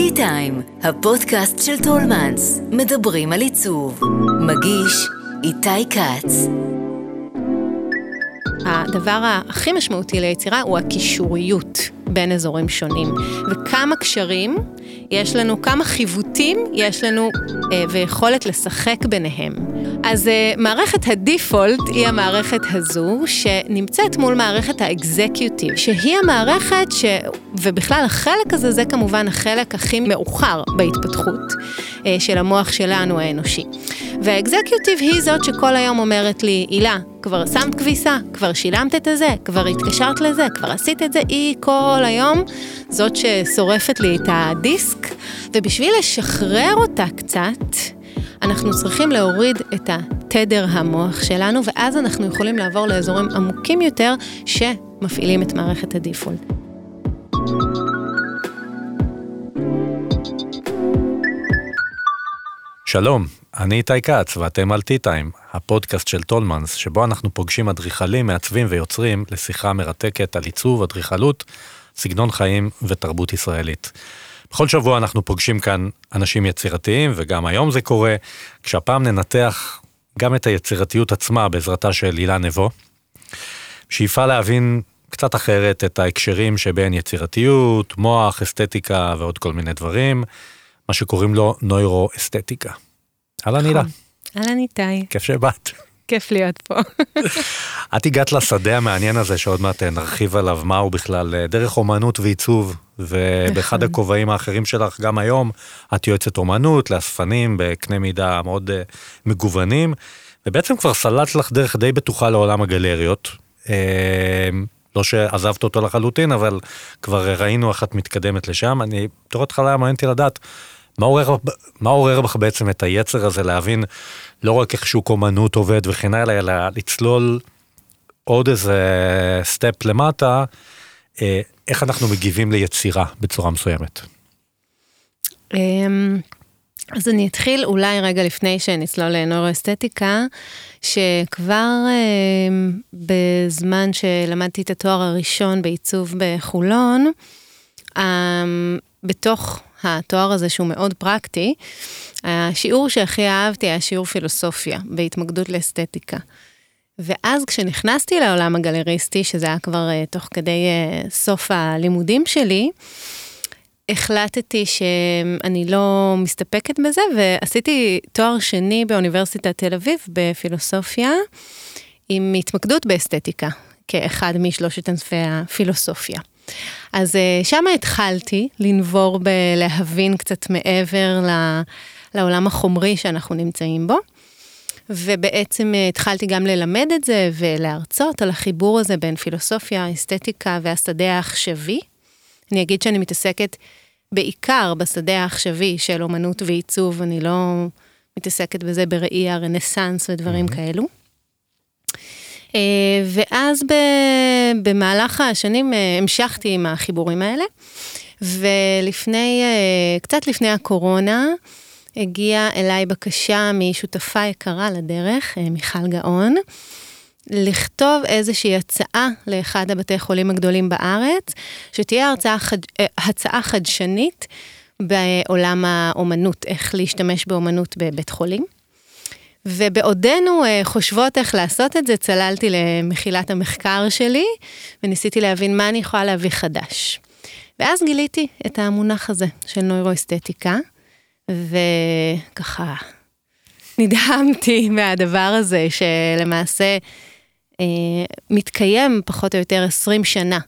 טי טיים, הפודקאסט של טולמנס, מדברים על עיצוב. מגיש איתי כץ. הדבר הכי משמעותי ליצירה הוא הקישוריות בין אזורים שונים, וכמה קשרים יש לנו, כמה חיווטים יש לנו אה, ויכולת לשחק ביניהם. אז אה, מערכת הדיפולט היא המערכת הזו שנמצאת מול מערכת האקזקיוטיב, שהיא המערכת ש... ובכלל החלק הזה זה כמובן החלק הכי מאוחר בהתפתחות אה, של המוח שלנו האנושי. והאקזקיוטיב היא זאת שכל היום אומרת לי, הילה, כבר שמת כביסה, כבר שילמת את הזה, כבר התקשרת לזה, כבר עשית את זה, היא כל היום זאת ששורפת לי את הדיסק, ובשביל לשחרר אותה קצת, אנחנו צריכים להוריד את התדר המוח שלנו, ואז אנחנו יכולים לעבור לאזורים עמוקים יותר שמפעילים את מערכת הדיפולט. שלום, אני איתי כץ ואתם על טי-טיים, הפודקאסט של טולמנס, שבו אנחנו פוגשים אדריכלים, מעצבים ויוצרים לשיחה מרתקת על עיצוב, אדריכלות, סגנון חיים ותרבות ישראלית. בכל שבוע אנחנו פוגשים כאן אנשים יצירתיים, וגם היום זה קורה, כשהפעם ננתח גם את היצירתיות עצמה בעזרתה של הילה נבו. שאיפה להבין קצת אחרת את ההקשרים שבין יצירתיות, מוח, אסתטיקה ועוד כל מיני דברים, מה שקוראים לו נוירו-אסתטיקה. אהלן הילה. אהלן איתי, כיף שבאת. כיף להיות פה. את הגעת לשדה המעניין הזה שעוד מעט נרחיב עליו מהו בכלל אה, דרך אומנות ועיצוב ובאחד נכון. הכובעים האחרים שלך גם היום את יועצת אומנות לאספנים בקנה מידה מאוד אה, מגוונים ובעצם כבר סללת לך דרך די בטוחה לעולם הגלריות. אה, לא שעזבת אותו לחלוטין אבל כבר ראינו איך את מתקדמת לשם אני בתור התחלה מעניין אותי לדעת מה עורר, בך בעצם את היצר הזה להבין לא רק איך שוק אומנות עובד וכן הלאה, אלא לצלול עוד איזה סטפ למטה, אה, איך אנחנו מגיבים ליצירה בצורה מסוימת. אמ, אז אני אתחיל אולי רגע לפני שנצלול לנוירואסתטיקה, שכבר אמ, בזמן שלמדתי את התואר הראשון בעיצוב בחולון, אמ, בתוך התואר הזה שהוא מאוד פרקטי, השיעור שהכי אהבתי היה שיעור פילוסופיה בהתמקדות לאסתטיקה. ואז כשנכנסתי לעולם הגלריסטי, שזה היה כבר uh, תוך כדי uh, סוף הלימודים שלי, החלטתי שאני לא מסתפקת בזה, ועשיתי תואר שני באוניברסיטת תל אביב בפילוסופיה, עם התמקדות באסתטיקה, כאחד משלושת ענפי הפילוסופיה. אז uh, שם התחלתי לנבור בלהבין קצת מעבר לעולם החומרי שאנחנו נמצאים בו. ובעצם uh, התחלתי גם ללמד את זה ולהרצות על החיבור הזה בין פילוסופיה, אסתטיקה והשדה העכשווי. אני אגיד שאני מתעסקת בעיקר בשדה העכשווי של אומנות ועיצוב, אני לא מתעסקת בזה בראי הרנסאנס ודברים mm-hmm. כאלו. אה, ואז במהלך השנים אה, המשכתי עם החיבורים האלה, ולפני, אה, קצת לפני הקורונה, הגיעה אליי בקשה משותפה יקרה לדרך, מיכל גאון, לכתוב איזושהי הצעה לאחד הבתי חולים הגדולים בארץ, שתהיה הרצאה חד, הצעה חדשנית בעולם האומנות, איך להשתמש באומנות בבית חולים. ובעודנו uh, חושבות איך לעשות את זה, צללתי למחילת המחקר שלי, וניסיתי להבין מה אני יכולה להביא חדש. ואז גיליתי את המונח הזה של נוירואסתטיקה, וככה נדהמתי מהדבר הזה, שלמעשה uh, מתקיים פחות או יותר 20 שנה.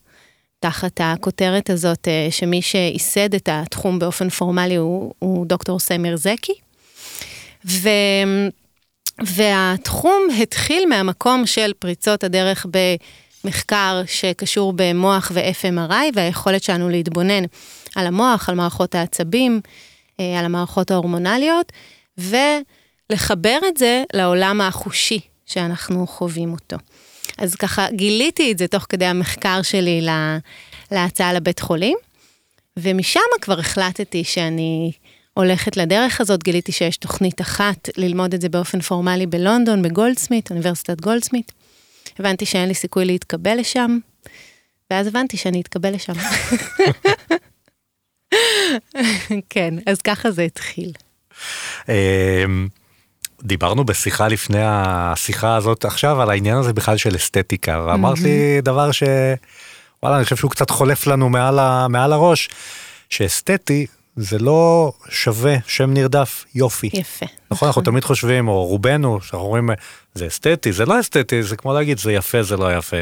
תחת הכותרת הזאת, uh, שמי שייסד את התחום באופן פורמלי הוא, הוא דוקטור סמיר זקי. ו... והתחום התחיל מהמקום של פריצות הדרך במחקר שקשור במוח ו-FMRI והיכולת שלנו להתבונן על המוח, על מערכות העצבים, אה, על המערכות ההורמונליות, ולחבר את זה לעולם החושי שאנחנו חווים אותו. אז ככה גיליתי את זה תוך כדי המחקר שלי לה, להצעה לבית חולים, ומשם כבר החלטתי שאני הולכת לדרך הזאת, גיליתי שיש תוכנית אחת ללמוד את זה באופן פורמלי בלונדון, בגולדסמית, אוניברסיטת גולדסמית. הבנתי שאין לי סיכוי להתקבל לשם, ואז הבנתי שאני אתקבל לשם. כן, אז ככה זה התחיל. אמ, דיברנו בשיחה לפני השיחה הזאת עכשיו על העניין הזה בכלל של אסתטיקה, ואמרת לי דבר ש... וואלה, אני חושב שהוא קצת חולף לנו מעל, ה... מעל הראש, שאסתטי זה לא שווה שם נרדף יופי. יפה. נכון, אנחנו תמיד חושבים, או רובנו, שאנחנו אומרים, זה אסתטי, זה לא אסתטי, זה כמו להגיד, זה יפה, זה לא יפה.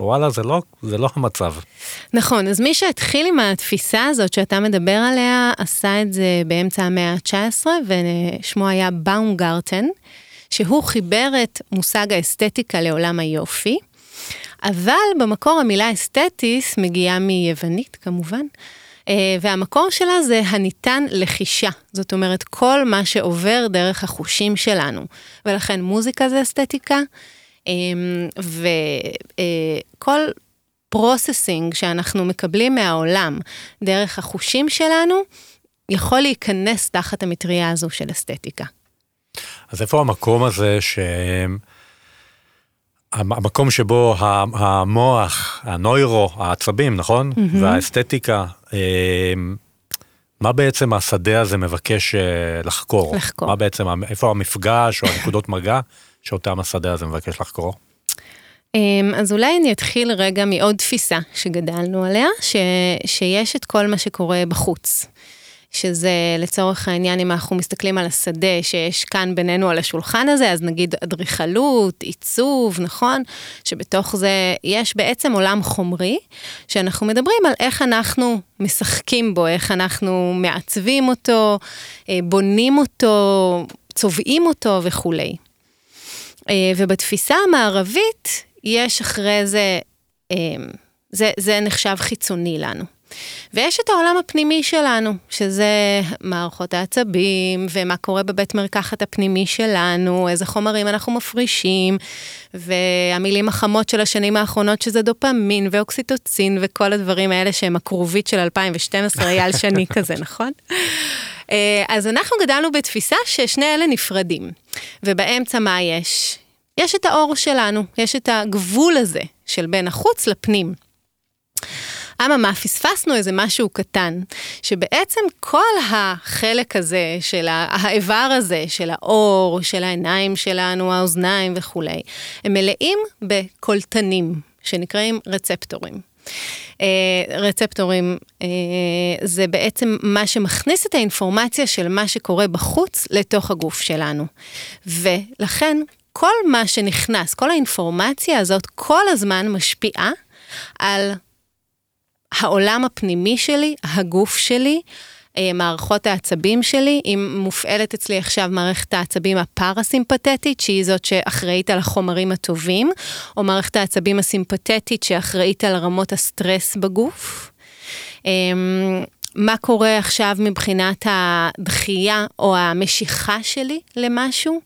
וואלה, זה לא, זה לא המצב. נכון, אז מי שהתחיל עם התפיסה הזאת שאתה מדבר עליה, עשה את זה באמצע המאה ה-19, ושמו היה באומגרטן, שהוא חיבר את מושג האסתטיקה לעולם היופי, אבל במקור המילה אסתטיס מגיעה מיוונית כמובן. אה, והמקור שלה זה הניתן לחישה, זאת אומרת כל מה שעובר דרך החושים שלנו, ולכן מוזיקה זה אסתטיקה, אמ, וכל processing שאנחנו מקבלים מהעולם דרך החושים שלנו, יכול להיכנס תחת המטריה הזו של אסתטיקה. אז איפה המקום הזה ש... המקום שבו המוח, הנוירו, העצבים, נכון? Mm-hmm. והאסתטיקה, אמ, מה בעצם השדה הזה מבקש אה, לחקור? לחקור. מה בעצם, איפה המפגש או הנקודות מגע שאותם השדה הזה מבקש לחקור? אמ, אז אולי אני אתחיל רגע מעוד תפיסה שגדלנו עליה, ש, שיש את כל מה שקורה בחוץ. שזה לצורך העניין, אם אנחנו מסתכלים על השדה שיש כאן בינינו על השולחן הזה, אז נגיד אדריכלות, עיצוב, נכון? שבתוך זה יש בעצם עולם חומרי, שאנחנו מדברים על איך אנחנו משחקים בו, איך אנחנו מעצבים אותו, אה, בונים אותו, צובעים אותו וכולי. אה, ובתפיסה המערבית, יש אחרי זה, אה, זה, זה נחשב חיצוני לנו. ויש את העולם הפנימי שלנו, שזה מערכות העצבים, ומה קורה בבית מרקחת הפנימי שלנו, איזה חומרים אנחנו מפרישים, והמילים החמות של השנים האחרונות, שזה דופמין ואוקסיטוצין, וכל הדברים האלה שהם הכרובית של 2012, אייל שני כזה, נכון? אה, אז אנחנו גדלנו בתפיסה ששני אלה נפרדים, ובאמצע מה יש? יש את האור שלנו, יש את הגבול הזה של בין החוץ לפנים. אממה, פספסנו איזה משהו קטן, שבעצם כל החלק הזה של האיבר הזה, של האור, של העיניים שלנו, האוזניים וכולי, הם מלאים בקולטנים, שנקראים רצפטורים. Uh, רצפטורים uh, זה בעצם מה שמכניס את האינפורמציה של מה שקורה בחוץ לתוך הגוף שלנו. ולכן כל מה שנכנס, כל האינפורמציה הזאת כל הזמן משפיעה על העולם הפנימי שלי, הגוף שלי, אה, מערכות העצבים שלי, אם מופעלת אצלי עכשיו מערכת העצבים הפרסימפטית, שהיא זאת שאחראית על החומרים הטובים, או מערכת העצבים הסימפטית שאחראית על רמות הסטרס בגוף. אמ, מה קורה עכשיו מבחינת הדחייה או המשיכה שלי למשהו?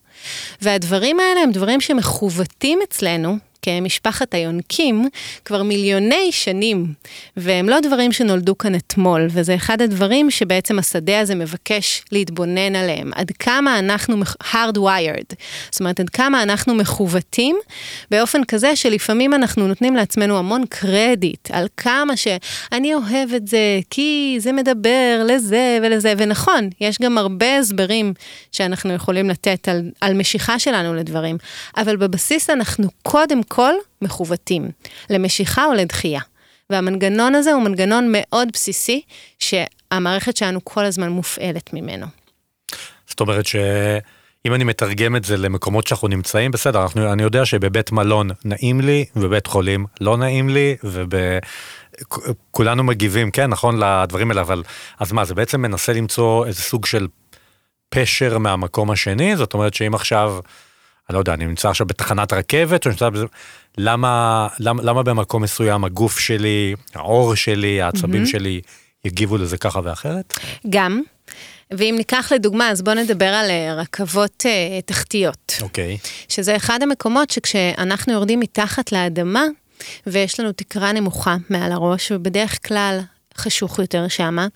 והדברים האלה הם דברים שמכוותים אצלנו כמשפחת היונקים כבר מיליוני שנים, והם לא דברים שנולדו כאן אתמול, וזה אחד הדברים שבעצם השדה הזה מבקש להתבונן עליהם. עד כמה אנחנו hardwired, זאת אומרת, עד כמה אנחנו מכוותים, באופן כזה שלפעמים אנחנו נותנים לעצמנו המון קרדיט על כמה שאני אוהב את זה, כי זה מדבר לזה ולזה, ונכון, יש גם הרבה הסברים שאנחנו יכולים לתת על, על משיכה שלנו לדברים, אבל בבסיס אנחנו קודם כל מכוותים, למשיכה או לדחייה. והמנגנון הזה הוא מנגנון מאוד בסיסי, שהמערכת שלנו כל הזמן מופעלת ממנו. זאת אומרת שאם אני מתרגם את זה למקומות שאנחנו נמצאים, בסדר, אנחנו, אני יודע שבבית מלון נעים לי, ובבית חולים לא נעים לי, וכולנו מגיבים, כן, נכון, לדברים האלה, אבל אז מה, זה בעצם מנסה למצוא איזה סוג של פשר מהמקום השני? זאת אומרת שאם עכשיו... אני לא יודע, אני נמצא עכשיו בתחנת רכבת, או נמצא בזה, למה, למה, למה במקום מסוים הגוף שלי, העור שלי, העצבים mm-hmm. שלי, יגיבו לזה ככה ואחרת? גם. ואם ניקח לדוגמה, אז בואו נדבר על אה, רכבות uh, תחתיות. אוקיי. Okay. שזה אחד המקומות שכשאנחנו יורדים מתחת לאדמה, ויש לנו תקרה נמוכה מעל הראש, ובדרך כלל חשוך יותר שמה,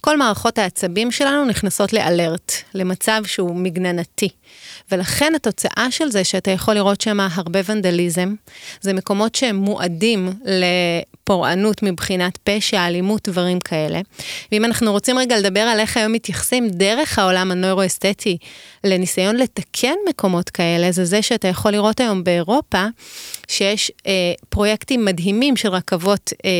כל מערכות העצבים שלנו נכנסות לאלרט, למצב שהוא מגננתי. ולכן התוצאה של זה שאתה יכול לראות שם הרבה ונדליזם, זה מקומות שהם מועדים פורענות מבחינת פשע, אלימות, דברים כאלה. ואם אנחנו רוצים רגע לדבר על איך היום מתייחסים דרך העולם הנוירו-אסתטי לניסיון לתקן מקומות כאלה, זה זה שאתה יכול לראות היום באירופה, שיש אה, פרויקטים מדהימים של רכבות, אה,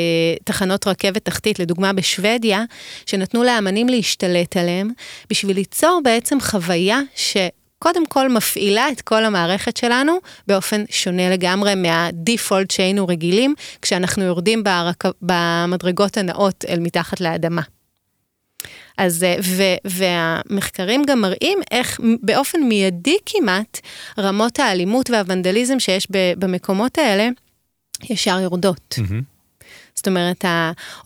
תחנות רכבת תחתית, לדוגמה בשוודיה, שנתנו לאמנים להשתלט עליהם, בשביל ליצור בעצם חוויה ש... קודם כל מפעילה את כל המערכת שלנו באופן שונה לגמרי מהדיפולט שהיינו רגילים כשאנחנו יורדים ברק... במדרגות הנאות אל מתחת לאדמה. אז, אה, ו, והמחקרים גם מראים איך באופן מיידי כמעט רמות האלימות והוונדליזם שיש במקומות האלה ישר יורדות. Mm-hmm. זאת אומרת,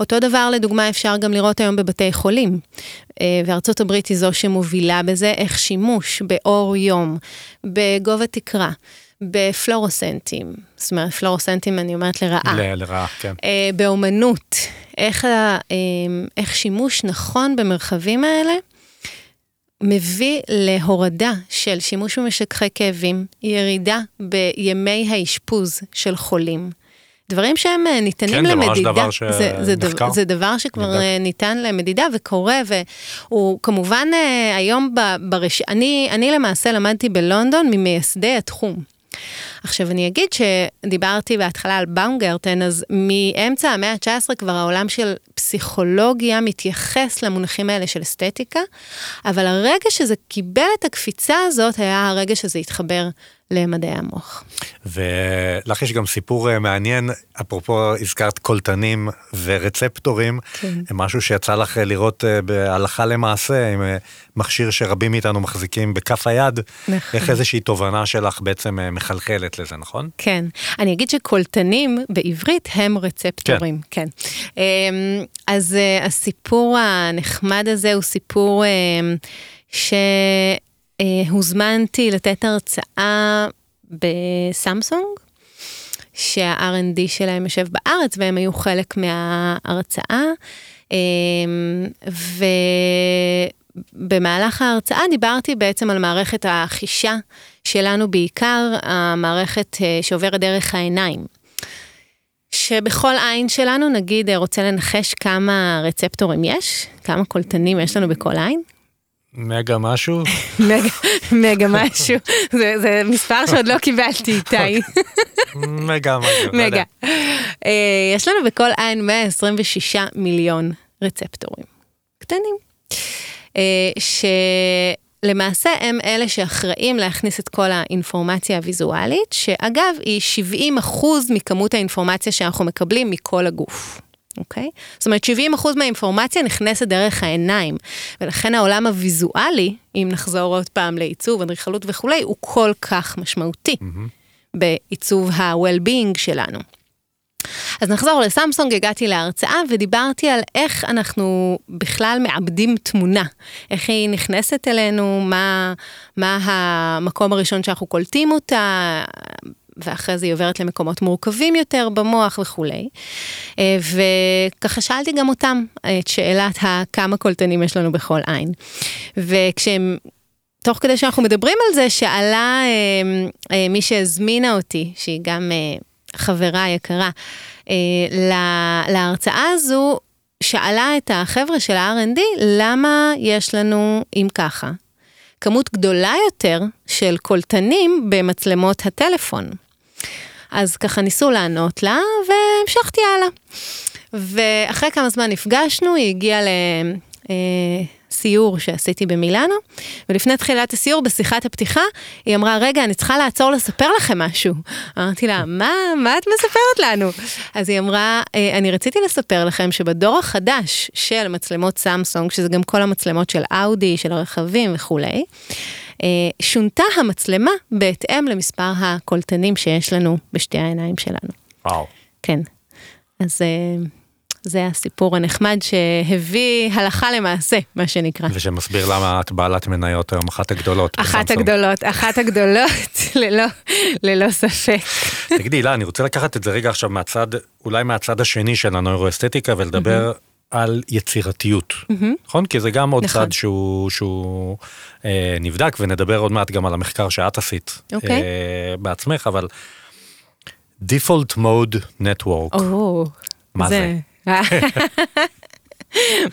אותו דבר לדוגמה אפשר גם לראות היום בבתי חולים, אה, וארצות הברית היא זו שמובילה בזה, איך שימוש באור יום, בגובה תקרה. בפלורוסנטים, זאת אומרת פלורוסנטים אני אומרת לרעה. ל- לרעה, כן. אה, באומנות, איך, אה, איך שימוש נכון במרחבים האלה מביא להורדה של שימוש במשככי כאבים, ירידה בימי האשפוז של חולים. דברים שהם אה, ניתנים כן, למדידה. כן, זה ממש דבר שנחקר. זה, זה, זה דבר שכבר נבדק. אה, ניתן למדידה וקורה, והוא כמובן אה, היום ברש... אני, אני למעשה למדתי בלונדון ממייסדי התחום. עכשיו אני אגיד שדיברתי בהתחלה על באונגרטן, אז מאמצע המאה ה-19 כבר העולם של פסיכולוגיה מתייחס למונחים האלה של אסתטיקה, אבל הרגע שזה קיבל את הקפיצה הזאת היה הרגע שזה התחבר למדעי המוח. ולך יש גם סיפור אה, מעניין, אפרופו הזכרת קולטנים ורצפטורים, כן. משהו שיצא לך אה, לראות אה, בהלכה למעשה, עם מכשיר שרבים מאיתנו מחזיקים בכף היד, נכון. איך איזושהי תובנה שלך בעצם מחלחלת לזה, נכון? כן. אני אגיד שקולטנים בעברית הם רצפטורים, כן. כן. אמ, אז הסיפור הנחמד הזה הוא סיפור ש... אה, הוזמנתי לתת הרצאה בסמסונג, שה-R&D שלהם יושב בארץ והם היו חלק מההרצאה. אה, ובמהלך ההרצאה דיברתי בעצם על מערכת החישה שלנו בעיקר, המערכת אה, שעוברת דרך העיניים. שבכל עין שלנו, נגיד, רוצה לנחש כמה רצפטורים יש, כמה קולטנים יש לנו בכל עין? מגה משהו? מגה משהו, זה מספר שעוד לא קיבלתי איתי. מגה משהו, לא מגה. אה, יש לנו בכל עין 126 מיליון רצפטורים. קטנים. אה, שלמעשה הם אלה שאחראים להכניס את כל האינפורמציה הוויזואלית, שאגב היא 70 אחוז מכמות האינפורמציה שאנחנו מקבלים מכל הגוף. אוקיי? זאת אומרת 70% מהאינפורמציה נכנסת דרך העיניים, ולכן העולם הוויזואלי, אם נחזור עוד פעם לעיצוב, אדריכלות וכולי, הוא כל כך משמעותי mm-hmm. בעיצוב ה-well-being שלנו. אז נחזור לסמסונג, הגעתי להרצאה ודיברתי על איך אנחנו בכלל מעבדים תמונה, איך היא נכנסת אלינו, מה, מה המקום הראשון שאנחנו קולטים אותה, ואחרי זה היא עוברת למקומות מורכבים יותר במוח וכולי. אה, וככה שאלתי גם אותם את שאלת הכמה קולטנים יש לנו בכל עין. וכשהם... תוך כדי שאנחנו מדברים על זה, שאלה אה, אה, מי שהזמינה אותי, שהיא גם חברה יקרה, להרצאה הזו, שאלה את החבר'ה של ה-R&D, למה יש לנו, אם ככה, כמות גדולה יותר של קולטנים במצלמות הטלפון. אז ככה ניסו לענות לה, והמשכתי הלאה. ואחרי כמה זמן נפגשנו, היא הגיעה לסיור שעשיתי במילאנו, ולפני תחילת הסיור, בשיחת הפתיחה, היא אמרה, רגע, אני צריכה לעצור לספר לכם משהו. אמרתי לה, מה, מה את מספרת לנו? אז היא אמרה, אה, אני רציתי לספר לכם שבדור החדש של מצלמות סמסונג, שזה גם כל המצלמות של אאודי, של הרכבים וכולי, אה, שונתה המצלמה בהתאם למספר הקולטנים שיש לנו בשתי העיניים שלנו. וואו. כן. אז אה, זה הסיפור הנחמד שהביא הלכה למעשה, מה שנקרא. ושמסביר למה את בעלת מניות היום, אחת הגדולות. אחת הגדולות, אחת הגדולות, ללא, ללא ספק. תגידי, הילה, אני רוצה לקחת את זה רגע עכשיו מהצד, אולי מהצד השני של הנוירואסתטיקה ולדבר על יצירתיות, mm-hmm. נכון? כי זה גם עוד נכון. צד שהוא, שהוא אה, נבדק, ונדבר עוד מעט גם על המחקר שאת עשית okay. אוקיי. אה, בעצמך, אבל Default Mode Network. Oh. מה זה?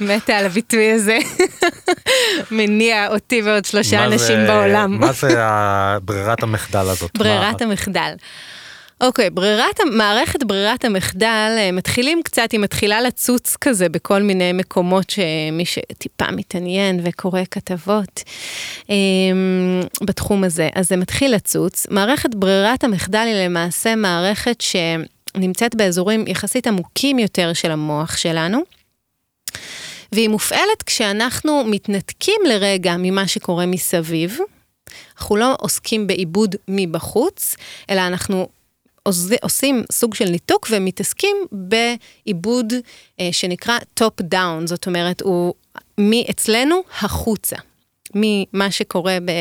מתה על הביטוי הזה. מניע אותי ועוד שלושה אנשים זה- בעולם. מה זה ברירת המחדל הזאת? ברירת מה- המחדל. אוקיי, ברירת, ה- מערכת ברירת המחדל, אה, מתחילים קצת, היא מתחילה לצוץ כזה בכל מיני מקומות שמי שטיפה מתעניין וקורא כתבות אה, בתחום הזה, אז זה מתחיל לצוץ. מערכת ברירת המחדל היא למעשה מערכת שנמצאת באזורים יחסית עמוקים יותר של המוח שלנו. והיא מופעלת כשאנחנו מתנתקים לרגע ממה שקורה מסביב. אנחנו לא עוסקים בעיבוד מבחוץ, אלא אנחנו עושים סוג של ניתוק ומתעסקים בעיבוד אה, שנקרא top down, זאת אומרת, הוא מאצלנו החוצה. ממה שקורה ב,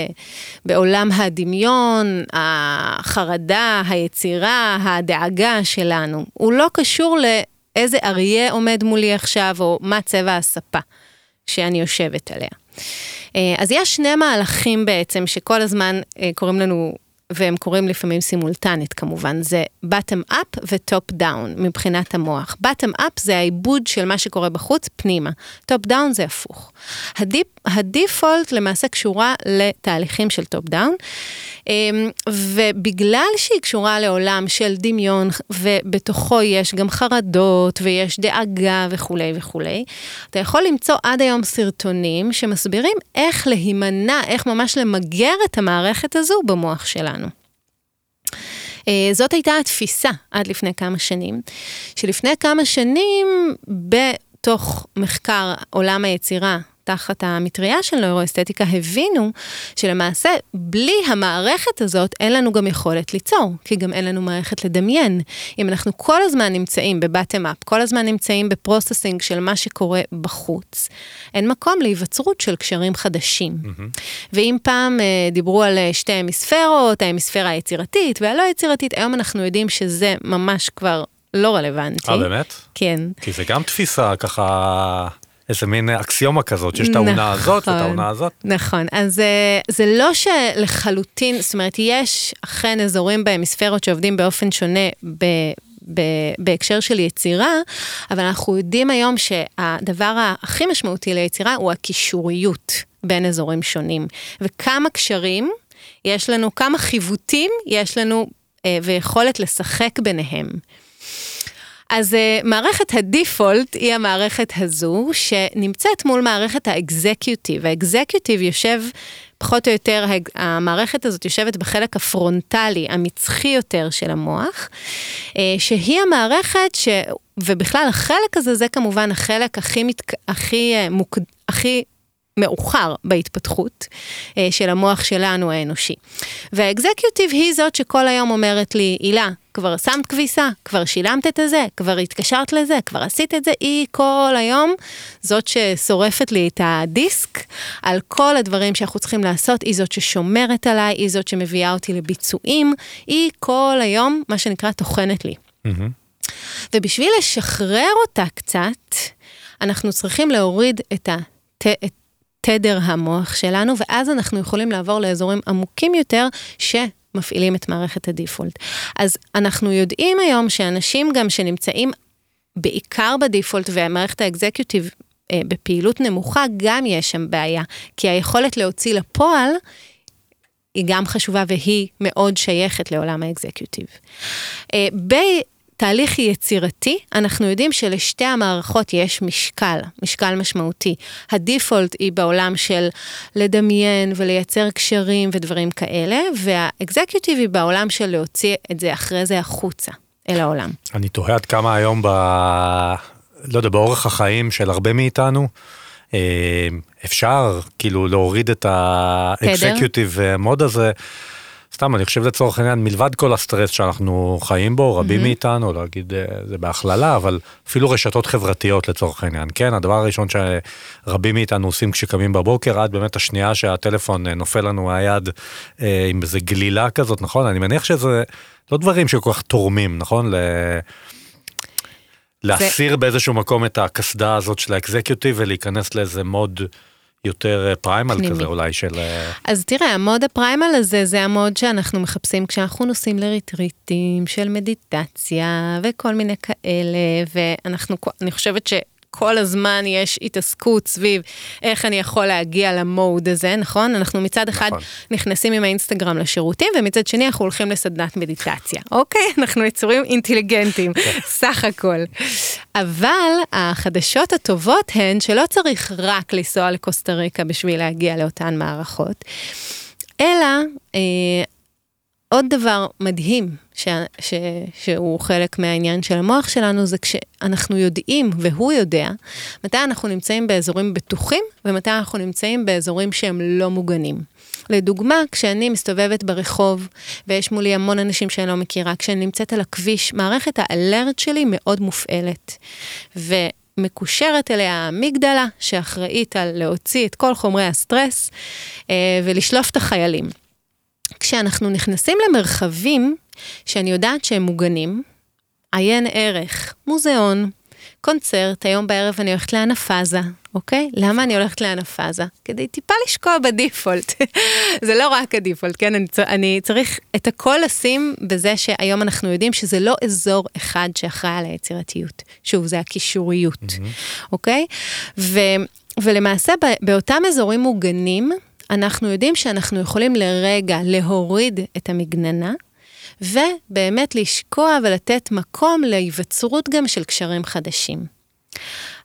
בעולם הדמיון, החרדה, היצירה, הדאגה שלנו. הוא לא קשור לאיזה אריה עומד מולי עכשיו, או מה צבע הספה שאני יושבת עליה. אה, אז יש שני מהלכים בעצם שכל הזמן אה, קוראים לנו, והם קורים לפעמים סימולטנית כמובן, זה bottom up ו-top down מבחינת המוח. bottom up זה העיבוד של מה שקורה בחוץ פנימה, top down זה הפוך. הדיפ, הדיפולט למעשה קשורה לתהליכים של down, אמ, ובגלל שהיא קשורה לעולם של דמיון, ובתוכו יש גם חרדות ויש דאגה וכולי וכולי, אתה יכול למצוא עד היום סרטונים שמסבירים איך להימנע, איך ממש למגר את המערכת הזו במוח שלנו. אה, זאת הייתה התפיסה עד לפני כמה שנים, שלפני כמה שנים בתוך מחקר עולם היצירה, תחת המטריה של נוירואסתטיקה, הבינו שלמעשה בלי המערכת הזאת אין לנו גם יכולת ליצור, כי גם אין לנו מערכת לדמיין. אם אנחנו כל הזמן נמצאים בבטם אפ, כל הזמן נמצאים בפרוססינג של מה שקורה בחוץ, אין מקום להיווצרות של קשרים חדשים. ואם פעם אה, דיברו על אה, שתי המיספרות, ההמיספירה היצירתית והלא יצירתית, היום אנחנו יודעים שזה ממש כבר לא רלוונטי. אה, באמת? כן. כי זה גם תפיסה ככה, איזה מין אקסיומה כזאת, שיש את העונה הזאת ואת נכון. העונה הזאת. נכון, אז אה, זה לא שלחלוטין, זאת אומרת, יש אכן אזורים בהמיספרות שעובדים באופן שונה ב... ב- בהקשר של יצירה, אבל אנחנו יודעים היום שהדבר הכי משמעותי ליצירה הוא הקישוריות בין אזורים שונים. וכמה קשרים יש לנו, כמה חיווטים יש לנו אה, ויכולת לשחק ביניהם. אז uh, מערכת הדיפולט היא המערכת הזו שנמצאת מול מערכת האקזקיוטיב. האקזקיוטיב יושב, פחות או יותר, המערכת הזאת יושבת בחלק הפרונטלי, המצחי יותר של המוח, uh, שהיא המערכת ש... ובכלל החלק הזה זה כמובן החלק הכי, מתק... הכי, uh, מוק... הכי מאוחר בהתפתחות אה, של המוח שלנו האנושי. והאקזקיוטיב היא זאת שכל היום אומרת לי, הילה, כבר שמת כביסה, כבר שילמת את הזה, כבר התקשרת לזה, כבר עשית את זה, היא כל היום זאת ששורפת לי את הדיסק על כל הדברים שאנחנו צריכים לעשות, היא זאת ששומרת עליי, היא זאת שמביאה אותי לביצועים, היא כל היום, מה שנקרא, טוחנת לי. מהמם. ובשביל לשחרר אותה קצת, אנחנו צריכים להוריד את, הת... את תדר המוח שלנו, ואז אנחנו יכולים לעבור לאזורים עמוקים יותר, שמפעילים את מערכת הדיפולט. אז אנחנו יודעים היום שאנשים גם שנמצאים בעיקר בדיפולט והמערכת האקזקיוטיב אה, בפעילות נמוכה, גם יש שם בעיה, כי היכולת להוציא לפועל היא גם חשובה והיא מאוד שייכת לעולם האקזקיוטיב. אה, בתהליך יצירתי, אנחנו יודעים שלשתי המערכות יש משקל, משקל משמעותי. הדיפולט היא בעולם של לדמיין ולייצר קשרים ודברים כאלה, והאקזקיוטיב היא בעולם של להוציא את זה אחרי זה החוצה, אל העולם. אני תוהה עד כמה היום ב... לא יודע, באורח החיים של הרבה מאיתנו, אה, אפשר כאילו להוריד את האקזקיוטיב מוד הזה. סתם, אני חושב לצורך העניין, מלבד כל הסטרס שאנחנו חיים בו, רבים מאיתנו, לא אגיד אה, זה בהכללה, אבל אפילו רשתות חברתיות לצורך העניין, כן? הדבר הראשון שרבים מאיתנו עושים כשקמים בבוקר, עד באמת השנייה שהטלפון אה, נופל לנו מהיד אה, עם איזה גלילה כזאת, נכון? אני מניח שזה לא דברים שכל כך תורמים, נכון? ל... להסיר באיזשהו מקום את הקסדה הזאת של האקזקיוטיב ולהיכנס לאיזה מוד יותר פריימל פנימי. כזה אולי של... אה, אז תראה, המוד הפריימל הזה זה המוד שאנחנו מחפשים כשאנחנו נוסעים לריטריטים של מדיטציה וכל מיני כאלה, ואנחנו, אני חושבת ש... כל הזמן יש התעסקות סביב איך אני יכול להגיע למוד הזה, נכון? אנחנו מצד אחד נכון. נכנסים עם האינסטגרם לשירותים, ומצד שני אנחנו הולכים לסדנת מדיטציה, אוקיי? אנחנו יצורים אינטליגנטים, סך הכל. אבל החדשות הטובות הן שלא צריך רק לנסוע לקוסטה ריקה בשביל להגיע לאותן מערכות, אלא אה, עוד דבר מדהים ש, ש, שהוא חלק מהעניין של המוח שלנו זה כשאנחנו יודעים, והוא יודע, מתי אנחנו נמצאים באזורים בטוחים ומתי אנחנו נמצאים באזורים שהם לא מוגנים. לדוגמה, כשאני מסתובבת ברחוב ויש מולי המון אנשים שאני לא מכירה, כשאני נמצאת על הכביש, מערכת האלרט שלי מאוד מופעלת. ו... מקושרת אליה האמיגדלה, שאחראית על להוציא את כל חומרי הסטרס אה, ולשלוף את החיילים. כשאנחנו נכנסים למרחבים שאני יודעת שהם מוגנים, עיין ערך, מוזיאון, קונצרט, היום בערב אני הולכת לאנפאזה, אוקיי? למה אני הולכת לאנפאזה? כדי טיפה לשקוע בדיפולט. זה לא רק הדיפולט, כן? אני, צר, אני צריך את הכל לשים בזה שהיום אנחנו יודעים שזה לא אזור אחד שאחראי על היצירתיות. שוב, זה הקישוריות, mm-hmm. אוקיי? ו, ולמעשה באותם אזורים מוגנים, אנחנו יודעים שאנחנו יכולים לרגע להוריד את המגננה, ובאמת לשקוע ולתת מקום להיווצרות גם של קשרים חדשים.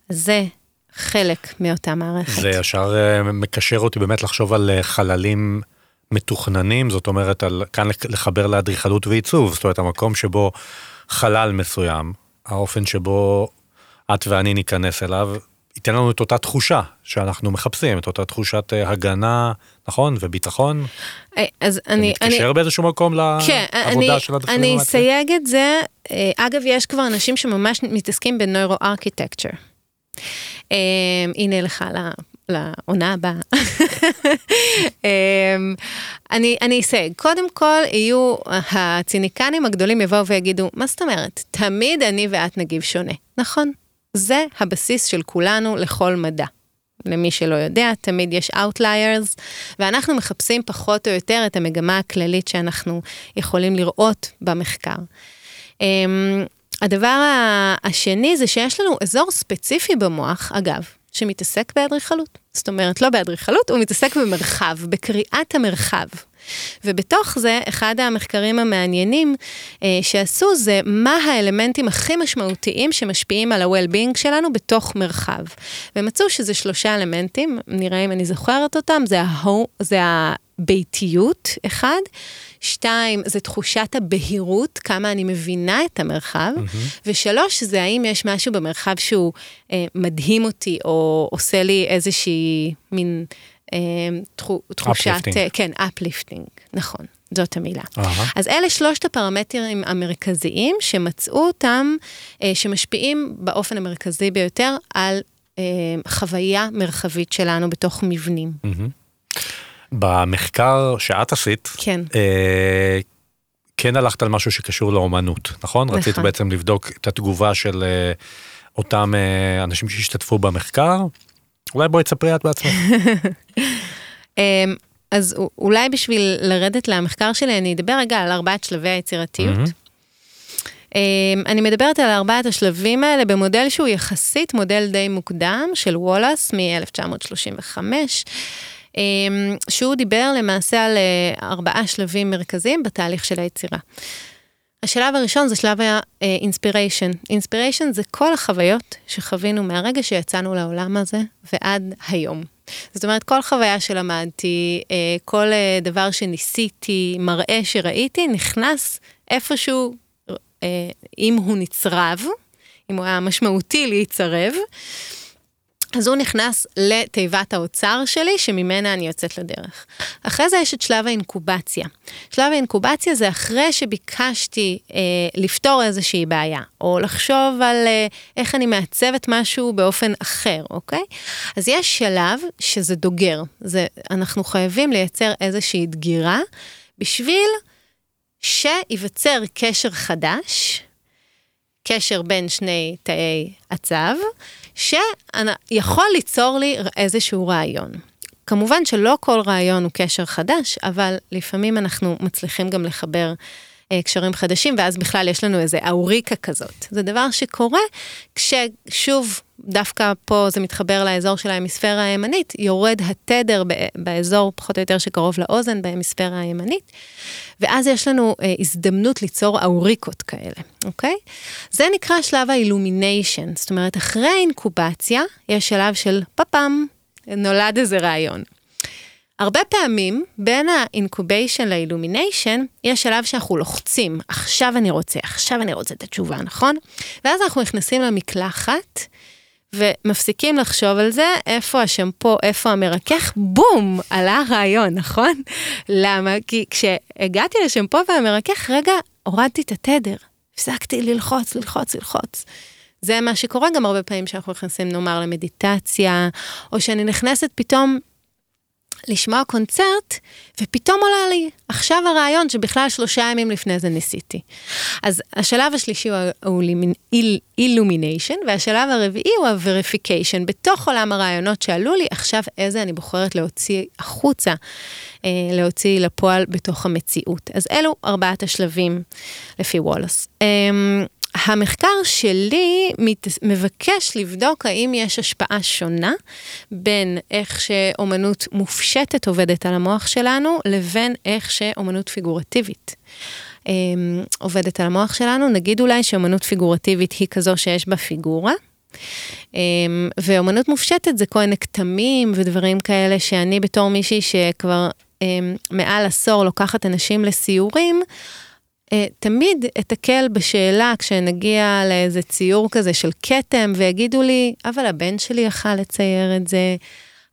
זה חלק מאותה מערכת. זה ישר אה, מקשר אותי באמת לחשוב על אה, חללים מתוכננים, זאת אומרת, על, כאן לחבר לאדריכלות ועיצוב, זאת אומרת, המקום שבו חלל מסוים, האופן שבו את ואני ניכנס אליו, ייתן לנו את אותה תחושה שאנחנו מחפשים, את אותה תחושת אה, הגנה, נכון? וביטחון. אה, אז אני... זה מתקשר אני, באיזשהו מקום כן, לעבודה אני, של הדחים? אני אסייג את זה. אה, אגב, יש כבר אנשים שממש מתעסקים בנוירו-ארכיטקצ'ר. הנה לך לעונה הבאה. אני, אני אסייג, קודם כל יהיו הציניקנים הגדולים יבואו ויגידו, מה זאת אומרת? תמיד אני ואת נגיב שונה. נכון, זה הבסיס של כולנו לכל מדע. למי שלא יודע, תמיד יש Outliers, ואנחנו מחפשים פחות או יותר את המגמה הכללית שאנחנו יכולים לראות במחקר. אמ, הדבר השני זה שיש לנו אזור ספציפי במוח, אגב, שמתעסק באדריכלות. זאת אומרת, לא באדריכלות, הוא מתעסק במרחב, בקריאת המרחב. ובתוך זה, אחד המחקרים המעניינים אה, שעשו זה מה האלמנטים הכי משמעותיים שמשפיעים על ה-well-being שלנו בתוך מרחב. ומצאו שזה שלושה אלמנטים, נראה אם אני זוכרת אותם, זה, ההוא, זה הביתיות, אחד. שתיים, זה תחושת הבהירות, כמה אני מבינה את המרחב. Mm-hmm. ושלוש, זה האם יש משהו במרחב שהוא אה, מדהים אותי, או עושה לי איזושהי מין... אה, תחושת, uplifting. כן, uplifting, נכון, זאת המילה. Uh-huh. אז אלה שלושת הפרמטרים המרכזיים שמצאו אותם, אה, שמשפיעים באופן המרכזי ביותר על אה, חוויה מרחבית שלנו בתוך מבנים. Mm-hmm. במחקר שאת עשית, כן. אה, כן הלכת על משהו שקשור לאומנות, נכון? נכון. רצית בעצם לבדוק את התגובה של אה, אותם אה, אנשים שהשתתפו במחקר. אולי בואי תספרי את בעצמך. אמ, אז אולי בשביל לרדת למחקר שלי, אני אדבר רגע על ארבעת שלבי היצירתיות. אמ, אני מדברת על ארבעת השלבים האלה במודל שהוא יחסית מודל די מוקדם של וולאס מ-1935, אמ, שהוא דיבר למעשה על אה, ארבעה שלבים מרכזיים בתהליך של היצירה. השלב הראשון זה שלב האינספיריישן. אינספיריישן זה כל החוויות שחווינו מהרגע שיצאנו לעולם הזה ועד היום. זאת אומרת, כל חוויה שלמדתי, אה, כל אה, דבר שניסיתי, מראה שראיתי, נכנס איפשהו, אם הוא נצרב, אם הוא היה משמעותי להיצרב, אז הוא נכנס לתיבת האוצר שלי, שממנה אני יוצאת לדרך. אחרי זה יש את שלב האינקובציה. שלב האינקובציה זה אחרי שביקשתי אה, לפתור איזושהי בעיה, או לחשוב על אה, איך אני מעצבת משהו באופן אחר, אוקיי? אז יש שלב שזה דוגר. זה, אנחנו חייבים לייצר איזושהי דגירה בשביל שייווצר קשר חדש, קשר בין שני תאי הצו, שיכול ליצור לי איזשהו רעיון. כמובן שלא כל רעיון הוא קשר חדש, אבל לפעמים אנחנו מצליחים גם לחבר קשרים חדשים, ואז בכלל יש לנו איזה אאוריקה כזאת. זה דבר שקורה כששוב, דווקא פה זה מתחבר לאזור של ההמיספירה הימנית, יורד התדר באזור פחות או יותר שקרוב לאוזן, בהמיספירה הימנית, ואז יש לנו אה, הזדמנות ליצור אאוריקות כאלה, אוקיי? זה נקרא שלב ה illumination, זאת אומרת, אחרי האינקובציה, יש שלב של פאפאם, נולד איזה רעיון. הרבה פעמים בין ה incubation ל illumination יש שלב שאנחנו לוחצים, עכשיו אני רוצה, עכשיו אני רוצה את התשובה, נכון? ואז אנחנו נכנסים למקלחת ומפסיקים לחשוב על זה, איפה השמפו, איפה המרכך, בום, עלה הרעיון, נכון? למה? כי כשהגעתי לשמפו והמרכך, רגע, הורדתי את התדר, הפסקתי ללחוץ, ללחוץ, ללחוץ. זה מה שקורה גם הרבה פעמים שאנחנו נכנסים, נאמר, למדיטציה, או שאני נכנסת פתאום לשמוע קונצרט, ופתאום עולה לי עכשיו הרעיון שבכלל שלושה ימים לפני זה ניסיתי. אז השלב השלישי הוא אילומיניישן, והשלב הרביעי הוא ה-verification. בתוך עולם הרעיונות שעלו לי, עכשיו איזה אני בוחרת להוציא החוצה, אה, להוציא לפועל בתוך המציאות. אז אלו ארבעת השלבים לפי וולוס. אה, המחקר שלי מת, מבקש לבדוק האם יש השפעה שונה בין איך שאומנות מופשטת עובדת על המוח שלנו, לבין איך שאומנות פיגורטיבית. אמ, עובדת על המוח שלנו, נגיד אולי שאומנות פיגורטיבית היא כזו שיש בה פיגורה, אמ, ואומנות מופשטת זה כל מיני כתמים ודברים כאלה שאני בתור מישהי שכבר אמ, מעל עשור לוקחת אנשים לסיורים, תמיד אתקל בשאלה כשנגיע לאיזה ציור כזה של כתם ויגידו לי, אבל הבן שלי יכל לצייר את זה,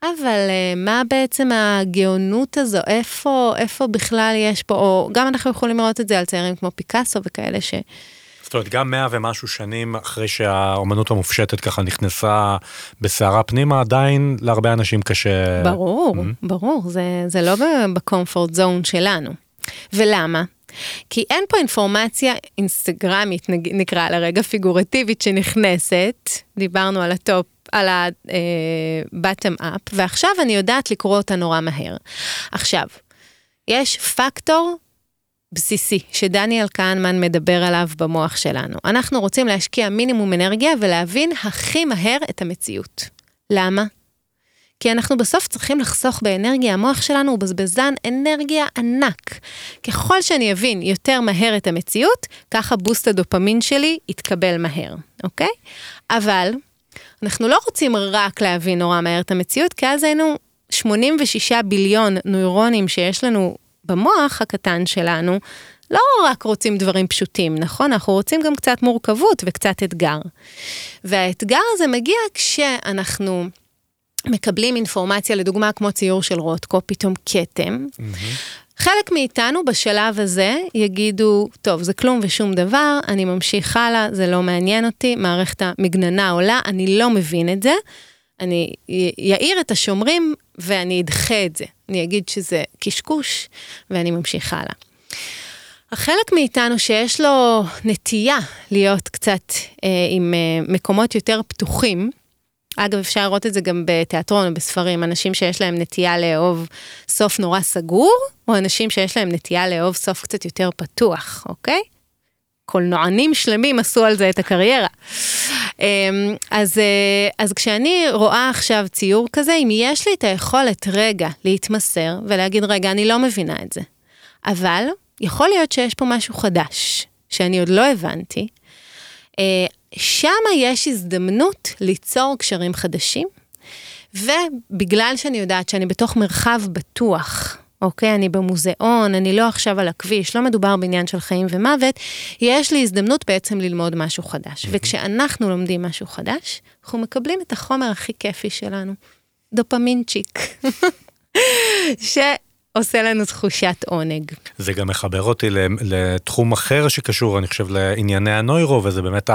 אבל uh, מה בעצם הגאונות הזו, איפה, איפה בכלל יש פה, או גם אנחנו יכולים לראות את זה על ציירים כמו פיקאסו וכאלה ש... זאת אומרת, גם מאה ומשהו שנים אחרי שהאומנות המופשטת ככה נכנסה בסערה פנימה, עדיין להרבה אנשים קשה... ברור, mm-hmm. ברור, זה, זה לא ב comfort zone שלנו. ולמה? כי אין פה אינפורמציה אינסטגרמית, נקרא לה רגע פיגורטיבית שנכנסת, דיברנו על ה top, על ה-bottom up, ועכשיו אני יודעת לקרוא אותה נורא מהר. עכשיו, יש פקטור בסיסי שדניאל כהנמן מדבר עליו במוח שלנו. אנחנו רוצים להשקיע מינימום אנרגיה ולהבין הכי מהר את המציאות. למה? כי אנחנו בסוף צריכים לחסוך באנרגיה, המוח שלנו הוא בזבזן אנרגיה ענק. ככל שאני אבין יותר מהר את המציאות, ככה בוסט הדופמין שלי יתקבל מהר, אוקיי? אבל אנחנו לא רוצים רק להבין נורא מהר את המציאות, כי אז היינו 86 ביליון נוירונים שיש לנו במוח הקטן שלנו, לא רק רוצים דברים פשוטים, נכון? אנחנו רוצים גם קצת מורכבות וקצת אתגר. והאתגר הזה מגיע כשאנחנו מקבלים אינפורמציה, לדוגמה כמו ציור של רוטקו, פתאום כתם. חלק מאיתנו בשלב הזה יגידו, טוב, זה כלום ושום דבר, אני ממשיך הלאה, זה לא מעניין אותי, מערכת המגננה עולה, אני לא מבין את זה. אני אעיר את השומרים ואני אדחה את זה. אני אגיד שזה קשקוש ואני ממשיך הלאה. החלק מאיתנו שיש לו נטייה להיות קצת אה, עם אה, מקומות יותר פתוחים, אגב, אפשר לראות את זה גם בתיאטרון או בספרים, אנשים שיש להם נטייה לאהוב סוף נורא סגור, או אנשים שיש להם נטייה לאהוב סוף קצת יותר פתוח, אוקיי? קולנוענים שלמים עשו על זה את הקריירה. אמ, אז, אה, אז כשאני רואה עכשיו ציור כזה, אם יש לי את היכולת רגע להתמסר ולהגיד, רגע, אני לא מבינה את זה, אבל יכול להיות שיש פה משהו חדש, שאני עוד לא הבנתי, אה, שם יש הזדמנות ליצור קשרים חדשים, ובגלל שאני יודעת שאני בתוך מרחב בטוח, אוקיי, אני במוזיאון, אני לא עכשיו על הכביש, לא מדובר בעניין של חיים ומוות, יש לי הזדמנות בעצם ללמוד משהו חדש. וכשאנחנו לומדים משהו חדש, אנחנו מקבלים את החומר הכי כיפי שלנו, דופמינצ'יק. ש... עושה לנו תחושת עונג. זה גם מחבר אותי לתחום אחר שקשור, אני חושב, לענייני הנוירו, וזה באמת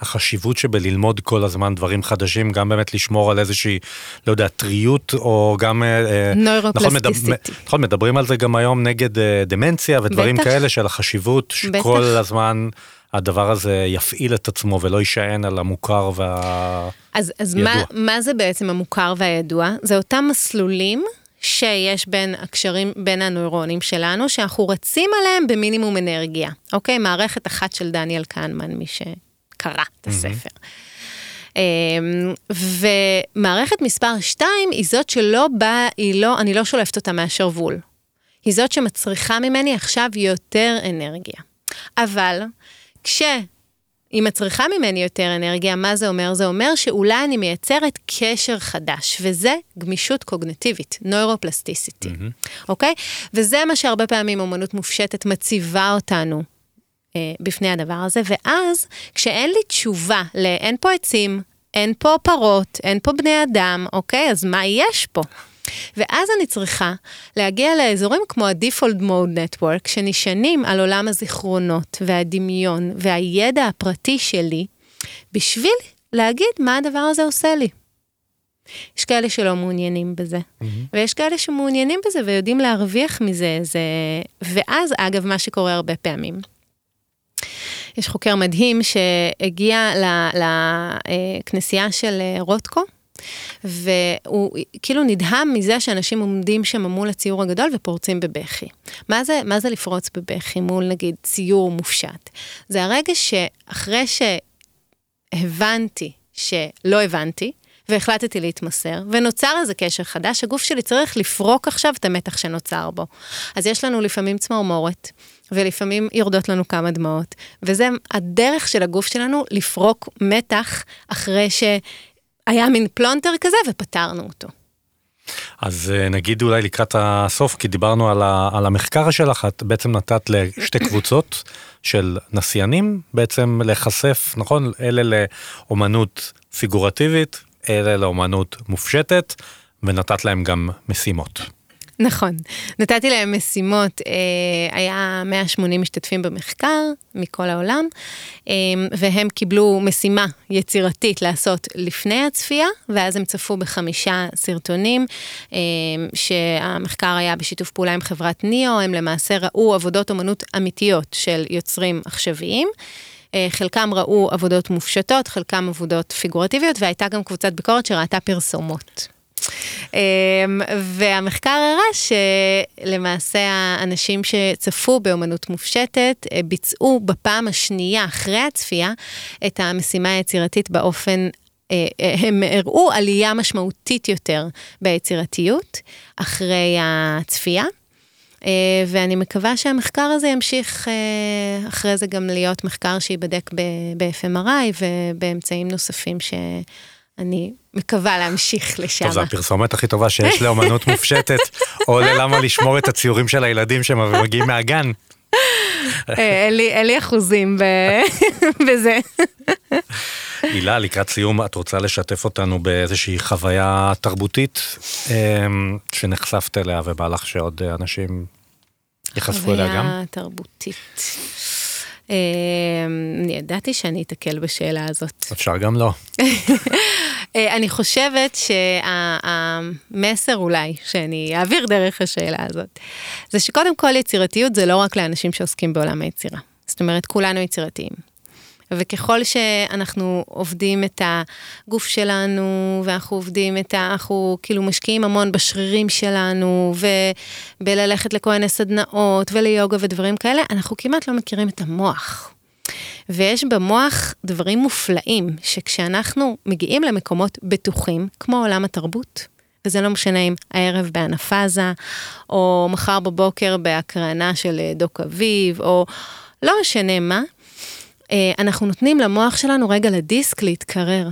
החשיבות שבללמוד כל הזמן דברים חדשים, גם באמת לשמור על איזושהי, לא יודע, טריות, או גם... אה, אה, נוירופלסטיסיטי. נכון, נכון, מדברים על זה גם היום נגד אה, דמנציה ודברים בטח. כאלה, של החשיבות שכל בטח. הזמן הדבר הזה יפעיל את עצמו ולא יישען על המוכר וה... אז, אז. מה, מה זה בעצם המוכר והידוע? זה אותם מסלולים שיש בין הקשרים, בין הנוירונים שלנו, שאנחנו רצים עליהם במינימום אנרגיה. אוקיי? מערכת אחת של דניאל קנמן, מי שקרא את הספר. אמ, ומערכת מספר 2 היא זאת שלא באה, היא לא, אני לא שולפת אותה מהשרוול. היא זאת שמצריכה ממני עכשיו יותר אנרגיה. אבל כש... היא מצריכה ממני יותר אנרגיה, מה זה אומר? זה אומר שאולי אני מייצרת קשר חדש, וזה גמישות קוגנטיבית, נוירופלסטיסיטי, אוקיי? וזה מה שהרבה פעמים אומנות מופשטת מציבה אותנו אה, בפני הדבר הזה, ואז כשאין לי תשובה לאין פה עצים, אין פה פרות, אין פה בני אדם, אוקיי? אז מה יש פה? ואז אני צריכה להגיע לאזורים כמו ה-Default Mode Network, שנשענים על עולם הזיכרונות והדמיון והידע הפרטי שלי, בשביל להגיד מה הדבר הזה עושה לי. יש כאלה שלא מעוניינים בזה, mm-hmm. ויש כאלה שמעוניינים בזה ויודעים להרוויח מזה, זה... ואז, אגב, מה שקורה הרבה פעמים. יש חוקר מדהים שהגיע לכנסייה של אה, רוטקו, והוא כאילו נדהם מזה שאנשים עומדים שם מול הציור הגדול ופורצים בבכי. מה זה, מה זה לפרוץ בבכי מול נגיד ציור מופשט? זה הרגע שאחרי שהבנתי שלא הבנתי, והחלטתי להתמסר, ונוצר איזה קשר חדש, הגוף שלי צריך לפרוק עכשיו את המתח שנוצר בו. אז יש לנו לפעמים צמרמורת, ולפעמים יורדות לנו כמה דמעות, וזה הדרך של הגוף שלנו לפרוק מתח אחרי ש... היה מין פלונטר כזה ופתרנו אותו. אז אה, נגיד אולי לקראת הסוף, כי דיברנו על, ה, על המחקר שלך, את בעצם נתת לשתי קבוצות של נסיינים בעצם להיחשף, נכון? אלה לאומנות פיגורטיבית, אלה לאומנות מופשטת, ונתת להם גם משימות. נכון. נתתי להם משימות, אה, היה 180 משתתפים במחקר מכל העולם, אה, והם קיבלו משימה יצירתית לעשות לפני הצפייה, ואז הם צפו בחמישה סרטונים, אה, שהמחקר היה בשיתוף פעולה עם חברת ניאו, הם למעשה ראו עבודות אומנות אמיתיות של יוצרים עכשוויים. חלקם ראו עבודות מופשטות, חלקם עבודות פיגורטיביות, והייתה גם קבוצת ביקורת שראתה פרסומות. אמ, והמחקר הראה שלמעשה האנשים שצפו באמנות מופשטת אה, ביצעו בפעם השנייה אחרי הצפייה את המשימה היצירתית באופן אה, אה, הם הראו עלייה משמעותית יותר ביצירתיות אחרי הצפייה. ואני מקווה שהמחקר הזה ימשיך אחרי זה גם להיות מחקר שייבדק ב-FMRI ובאמצעים נוספים ש... אני מקווה להמשיך לשם. טוב, זו הפרסומת הכי טובה שיש לאמנות מופשטת, או ללמה לשמור את הציורים של הילדים שם ומגיעים מהגן. אה, אין לי אחוזים בזה. הילה, לקראת סיום, את רוצה לשתף אותנו באיזושהי חוויה תרבותית אמ, שנחשפת אליה ובא לך שעוד אנשים ייחשפו אליה גם? חוויה תרבותית. אמ, אני ידעתי שאני אתקל בשאלה הזאת. אפשר גם לא. אה, אני חושבת שהמסר אולי שאני אעביר דרך השאלה הזאת, זה שקודם כל יצירתיות זה לא רק לאנשים שעוסקים בעולם היצירה. זאת אומרת, כולנו יצירתיים. וככל שאנחנו עובדים את הגוף שלנו, ואנחנו עובדים את ה... אנחנו כאילו משקיעים המון בשרירים שלנו, ובללכת לכל מיני סדנאות וליוגה ודברים כאלה, אנחנו כמעט לא מכירים את המוח. ויש במוח דברים מופלאים, שכשאנחנו מגיעים למקומות בטוחים, כמו עולם התרבות, וזה לא משנה אם הערב בענף עזה, או מחר בבוקר בהקרנה של דוק אביב, או לא משנה מה, אנחנו נותנים למוח שלנו רגע לדיסק להתקרר.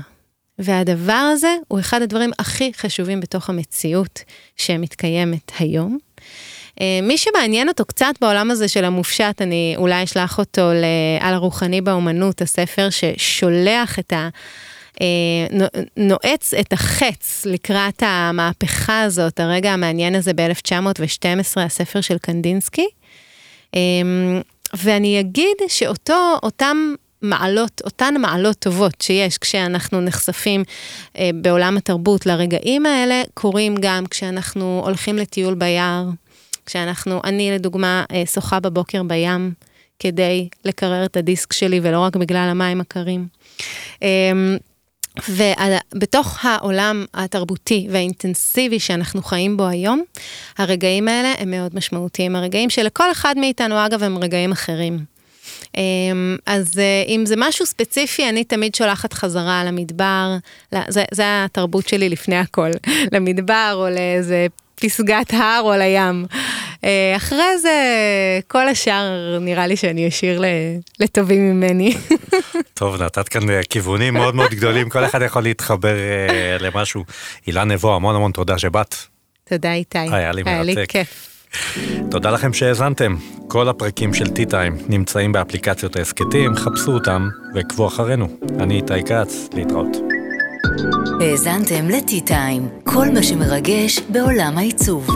והדבר הזה הוא אחד הדברים הכי חשובים בתוך המציאות שמתקיימת היום. אה, מי שמעניין אותו קצת בעולם הזה של המופשט, אני אולי אשלח אותו על הרוחני באומנות, הספר ששולח את ה... אה, נועץ את החץ לקראת המהפכה הזאת, הרגע המעניין הזה ב-1912, הספר של קנדינסקי. ואני אגיד שאותו, אותם מעלות, אותן מעלות טובות שיש כשאנחנו נחשפים אה, בעולם התרבות לרגעים האלה, קורים גם כשאנחנו הולכים לטיול ביער, כשאנחנו, אני לדוגמה, אה, שוחה בבוקר בים כדי לקרר את הדיסק שלי ולא רק בגלל המים הקרים. אמ, ובתוך העולם התרבותי והאינטנסיבי שאנחנו חיים בו היום, הרגעים האלה הם מאוד משמעותיים. הרגעים שלכל אחד מאיתנו, אגב, הם רגעים אחרים. אמ, אז אה, אם זה משהו ספציפי, אני תמיד שולחת חזרה למדבר, זה, זה התרבות שלי לפני הכל, למדבר או לאיזה פסגת הר או לים. אה, אחרי זה, כל השאר נראה לי שאני אשאיר לטובים ממני. טוב, נתת כאן אה, כיוונים מאוד מאוד גדולים, כל אחד יכול להתחבר uh, למשהו. אילן נבו, המון המון תודה שבאת. תודה איתי. היה לי מרתק. היה לי כיף. תודה לכם שהאזנתם. כל הפרקים של T-Time נמצאים באפליקציות ההסכתים, חפשו אותם ועקבו אחרינו. אני איתי כץ, להתראות. האזנתם ל-T-Time, כל מה שמרגש בעולם העיצוב.